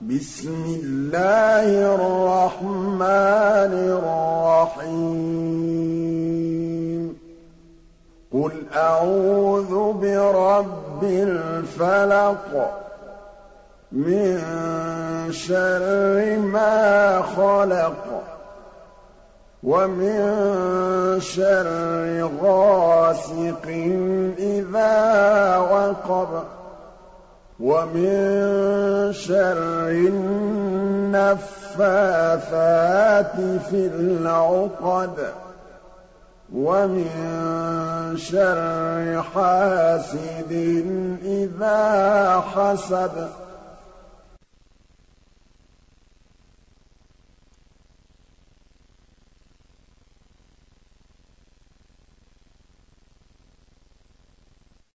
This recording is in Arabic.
بِسْمِ اللَّهِ الرَّحْمَٰنِ الرَّحِيمِ. قُلْ أَعُوذُ بِرَبِّ الْفَلَقِ مِن شَرِّ مَا خَلَقَ وَمِن شَرِّ غَاسِقٍ إِذَا وَقَبَ. وَمِن شَرِّ النَّفَّاثَاتِ فِي الْعُقَدِ وَمِن شَرِّ حَاسِدٍ إِذَا حَسَدَ.